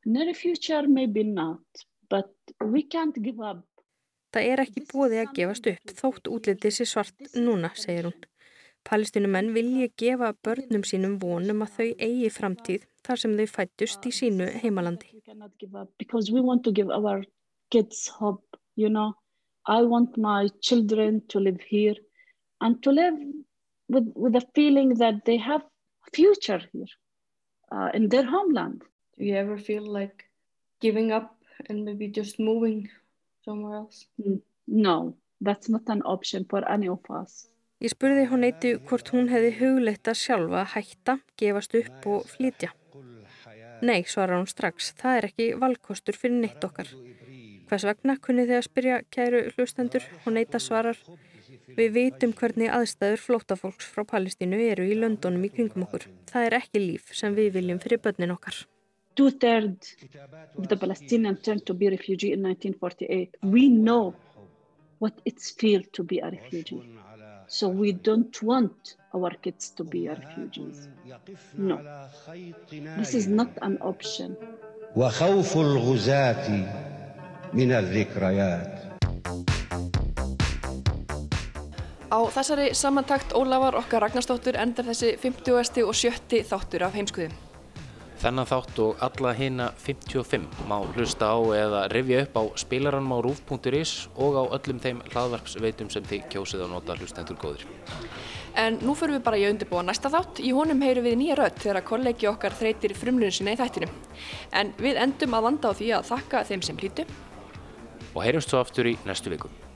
Near future maybe not, but we can't give up. Það er ekki búið að gefast upp þótt útlitið sér svart núna, segir hún. Palestinumenn vilji gefa börnum sínum vonum að þau eigi framtíð þar sem þau fættust í sínu heimalandi. Hope, you know? I want my children to live here and to live with, with the feeling that they have a future here uh, in their homeland. Do you ever feel like giving up and maybe just moving somewhere else? No, that's not an option for any of us. Ég spurði hún eitti hvort hún hefði hugleitt að sjálfa hætta, gefast upp og flytja. Nei, svarar hún strax, það er ekki valkostur fyrir neitt okkar. Hvers vegna kunni þið að spyrja kæru hlustendur, hún eitt að svarar. Við vitum hvernig aðstæður flótafólks frá Palestínu eru í löndunum í kringum okkur. Það er ekki líf sem við viljum fyrir börnin okkar. Two-thirds of the Palestinians turned to be refugee in 1948. We know what it's feel to be a refugee. So we don't want our kids to be refugees. No. This is not an option. وخوف الغزاة من الذكريات Á þessari samantakt Ólafar okkar Ragnarstóttur endar þessi 50. og 70. þáttur af heimskuðum. Þennan þátt og alla hina 55 má hlusta á eða rifja upp á spilaranum á rúf.is og á öllum þeim hlaðvarpsveitum sem þið kjósið á nota hlustendur góðir. En nú fyrir við bara í undirbúa næsta þátt. Í honum heyru við nýja rött þegar kollegi okkar þreytir frumlunum sinna í þættinu. En við endum að vanda á því að þakka þeim sem hlýtu. Og heyrjumst svo aftur í næstu viku.